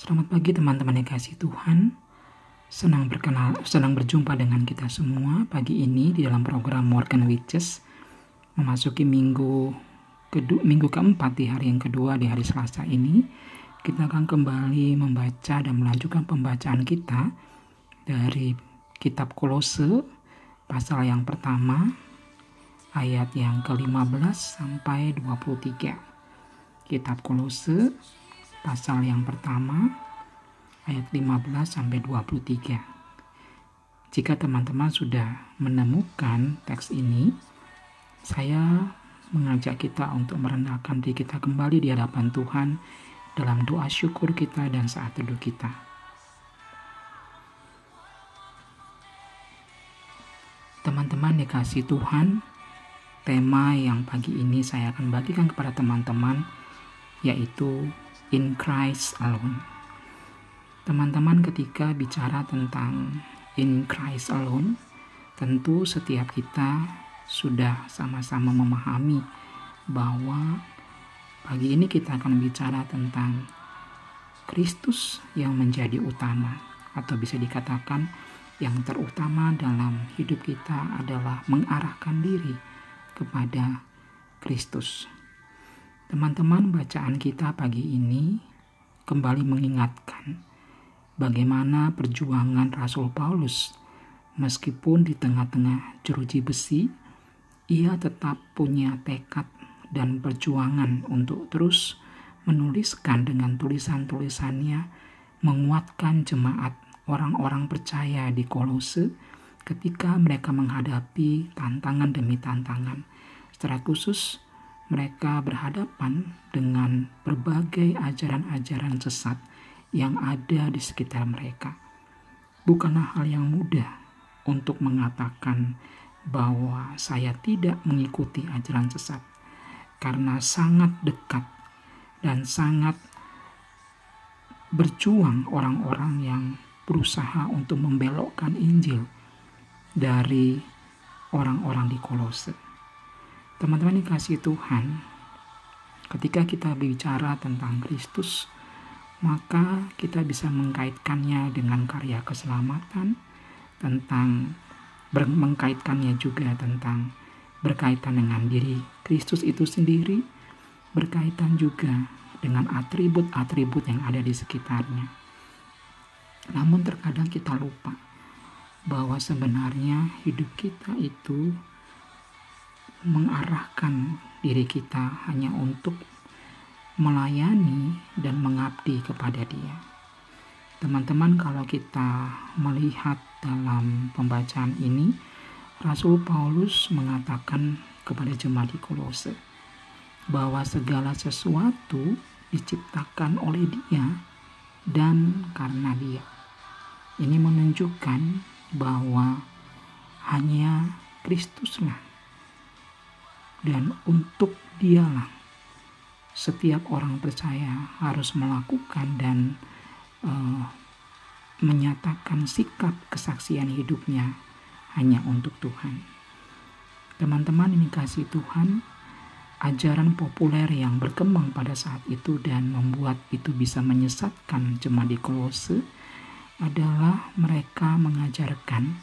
Selamat pagi teman-teman yang kasih Tuhan. Senang berkenal, senang berjumpa dengan kita semua pagi ini di dalam program Morgan Witches memasuki minggu kedua, minggu keempat di hari yang kedua di hari Selasa ini. Kita akan kembali membaca dan melanjutkan pembacaan kita dari kitab Kolose pasal yang pertama ayat yang ke-15 sampai 23. Kitab Kolose pasal yang pertama ayat 15 sampai 23. Jika teman-teman sudah menemukan teks ini, saya mengajak kita untuk merendahkan diri kita kembali di hadapan Tuhan dalam doa syukur kita dan saat teduh kita. Teman-teman dikasih Tuhan, tema yang pagi ini saya akan bagikan kepada teman-teman yaitu in Christ alone. Teman-teman ketika bicara tentang in Christ alone, tentu setiap kita sudah sama-sama memahami bahwa pagi ini kita akan bicara tentang Kristus yang menjadi utama atau bisa dikatakan yang terutama dalam hidup kita adalah mengarahkan diri kepada Kristus. Teman-teman, bacaan kita pagi ini kembali mengingatkan bagaimana perjuangan Rasul Paulus meskipun di tengah-tengah jeruji besi, ia tetap punya tekad dan perjuangan untuk terus menuliskan dengan tulisan-tulisannya menguatkan jemaat orang-orang percaya di Kolose ketika mereka menghadapi tantangan demi tantangan. Secara khusus, mereka berhadapan dengan berbagai ajaran-ajaran sesat yang ada di sekitar mereka. Bukanlah hal yang mudah untuk mengatakan bahwa saya tidak mengikuti ajaran sesat, karena sangat dekat dan sangat berjuang orang-orang yang berusaha untuk membelokkan Injil dari orang-orang di Kolose. Teman-teman dikasih Tuhan, ketika kita bicara tentang Kristus, maka kita bisa mengkaitkannya dengan karya keselamatan, tentang mengkaitkannya juga tentang berkaitan dengan diri Kristus itu sendiri, berkaitan juga dengan atribut-atribut yang ada di sekitarnya. Namun terkadang kita lupa bahwa sebenarnya hidup kita itu mengarahkan diri kita hanya untuk melayani dan mengabdi kepada Dia. Teman-teman, kalau kita melihat dalam pembacaan ini, Rasul Paulus mengatakan kepada jemaat di Kolose bahwa segala sesuatu diciptakan oleh Dia dan karena Dia. Ini menunjukkan bahwa hanya Kristuslah dan untuk dialah setiap orang percaya harus melakukan dan uh, menyatakan sikap kesaksian hidupnya hanya untuk Tuhan. Teman-teman ini kasih Tuhan, ajaran populer yang berkembang pada saat itu dan membuat itu bisa menyesatkan jemaat di Kolose adalah mereka mengajarkan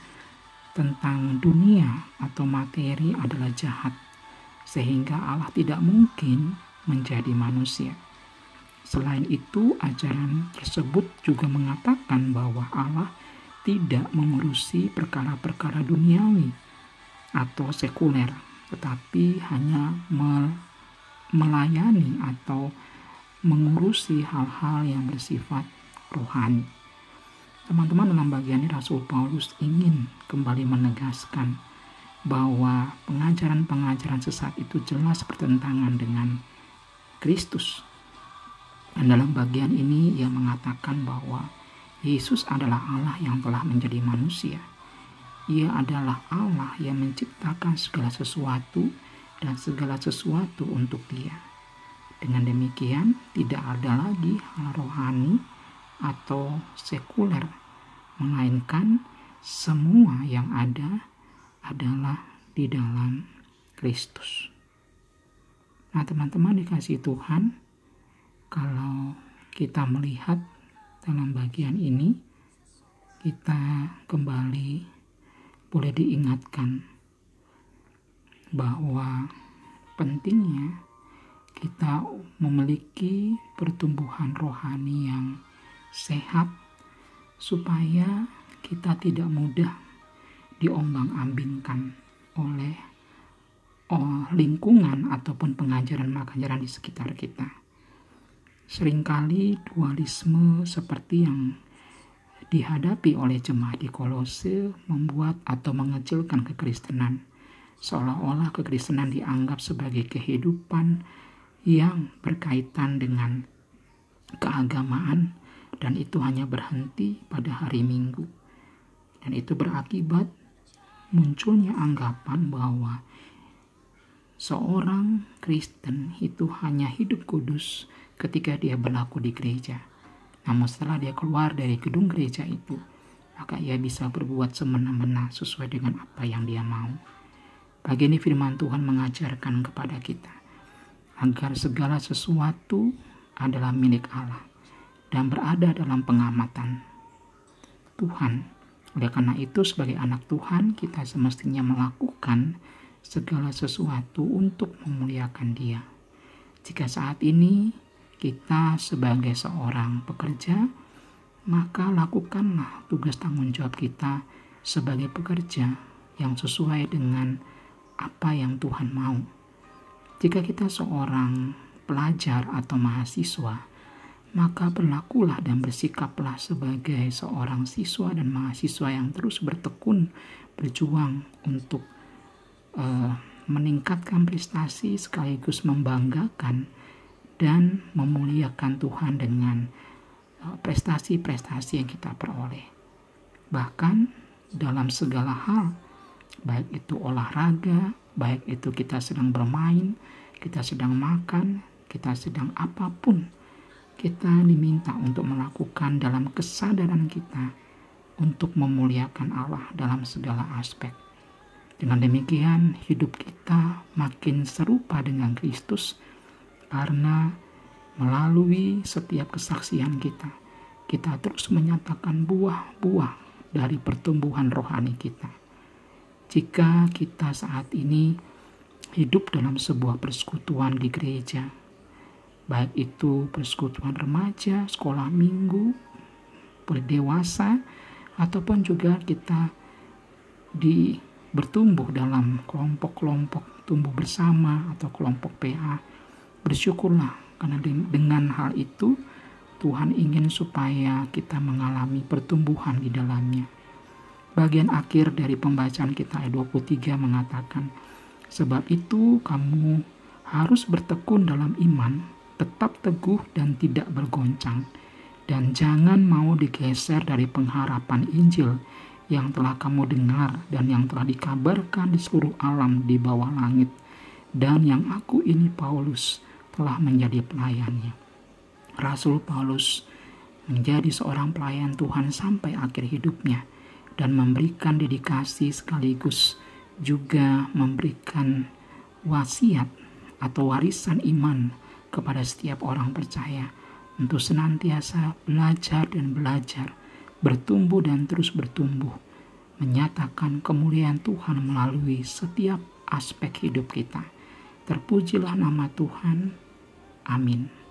tentang dunia atau materi adalah jahat sehingga Allah tidak mungkin menjadi manusia. Selain itu, ajaran tersebut juga mengatakan bahwa Allah tidak mengurusi perkara-perkara duniawi atau sekuler, tetapi hanya melayani atau mengurusi hal-hal yang bersifat rohani. Teman-teman dalam bagian ini Rasul Paulus ingin kembali menegaskan bahwa pengajaran-pengajaran sesat itu jelas bertentangan dengan Kristus. Dan dalam bagian ini ia mengatakan bahwa Yesus adalah Allah yang telah menjadi manusia. Ia adalah Allah yang menciptakan segala sesuatu dan segala sesuatu untuk dia. Dengan demikian, tidak ada lagi hal rohani atau sekuler, melainkan semua yang ada adalah di dalam Kristus. Nah, teman-teman dikasih Tuhan, kalau kita melihat dalam bagian ini kita kembali boleh diingatkan bahwa pentingnya kita memiliki pertumbuhan rohani yang sehat supaya kita tidak mudah diombang-ambingkan oleh oh, lingkungan ataupun pengajaran-pengajaran di sekitar kita. Seringkali dualisme seperti yang dihadapi oleh jemaat di Kolose membuat atau mengecilkan kekristenan. Seolah-olah kekristenan dianggap sebagai kehidupan yang berkaitan dengan keagamaan dan itu hanya berhenti pada hari Minggu. Dan itu berakibat munculnya anggapan bahwa seorang Kristen itu hanya hidup kudus ketika dia berlaku di gereja. Namun setelah dia keluar dari gedung gereja itu, maka ia bisa berbuat semena-mena sesuai dengan apa yang dia mau. Pagi ini firman Tuhan mengajarkan kepada kita agar segala sesuatu adalah milik Allah dan berada dalam pengamatan Tuhan. Oleh karena itu sebagai anak Tuhan kita semestinya melakukan segala sesuatu untuk memuliakan Dia. Jika saat ini kita sebagai seorang pekerja, maka lakukanlah tugas tanggung jawab kita sebagai pekerja yang sesuai dengan apa yang Tuhan mau. Jika kita seorang pelajar atau mahasiswa, maka berlakulah dan bersikaplah sebagai seorang siswa dan mahasiswa yang terus bertekun berjuang untuk uh, meningkatkan prestasi sekaligus membanggakan dan memuliakan Tuhan dengan uh, prestasi-prestasi yang kita peroleh. Bahkan dalam segala hal, baik itu olahraga, baik itu kita sedang bermain, kita sedang makan, kita sedang apa pun, kita diminta untuk melakukan dalam kesadaran kita untuk memuliakan Allah dalam segala aspek. Dengan demikian, hidup kita makin serupa dengan Kristus karena melalui setiap kesaksian kita, kita terus menyatakan buah-buah dari pertumbuhan rohani kita. Jika kita saat ini hidup dalam sebuah persekutuan di gereja, baik itu persekutuan remaja, sekolah minggu, berdewasa, ataupun juga kita di bertumbuh dalam kelompok-kelompok tumbuh bersama atau kelompok PA Bersyukurlah karena dengan hal itu Tuhan ingin supaya kita mengalami pertumbuhan di dalamnya. Bagian akhir dari pembacaan kita ayat 23 mengatakan, Sebab itu kamu harus bertekun dalam iman, tetap teguh dan tidak bergoncang, dan jangan mau digeser dari pengharapan Injil yang telah kamu dengar dan yang telah dikabarkan di seluruh alam di bawah langit, dan yang aku ini Paulus telah menjadi pelayannya. Rasul Paulus menjadi seorang pelayan Tuhan sampai akhir hidupnya dan memberikan dedikasi sekaligus juga memberikan wasiat atau warisan iman kepada setiap orang percaya untuk senantiasa belajar dan belajar, bertumbuh dan terus bertumbuh, menyatakan kemuliaan Tuhan melalui setiap aspek hidup kita. Terpujilah nama Tuhan. Amin.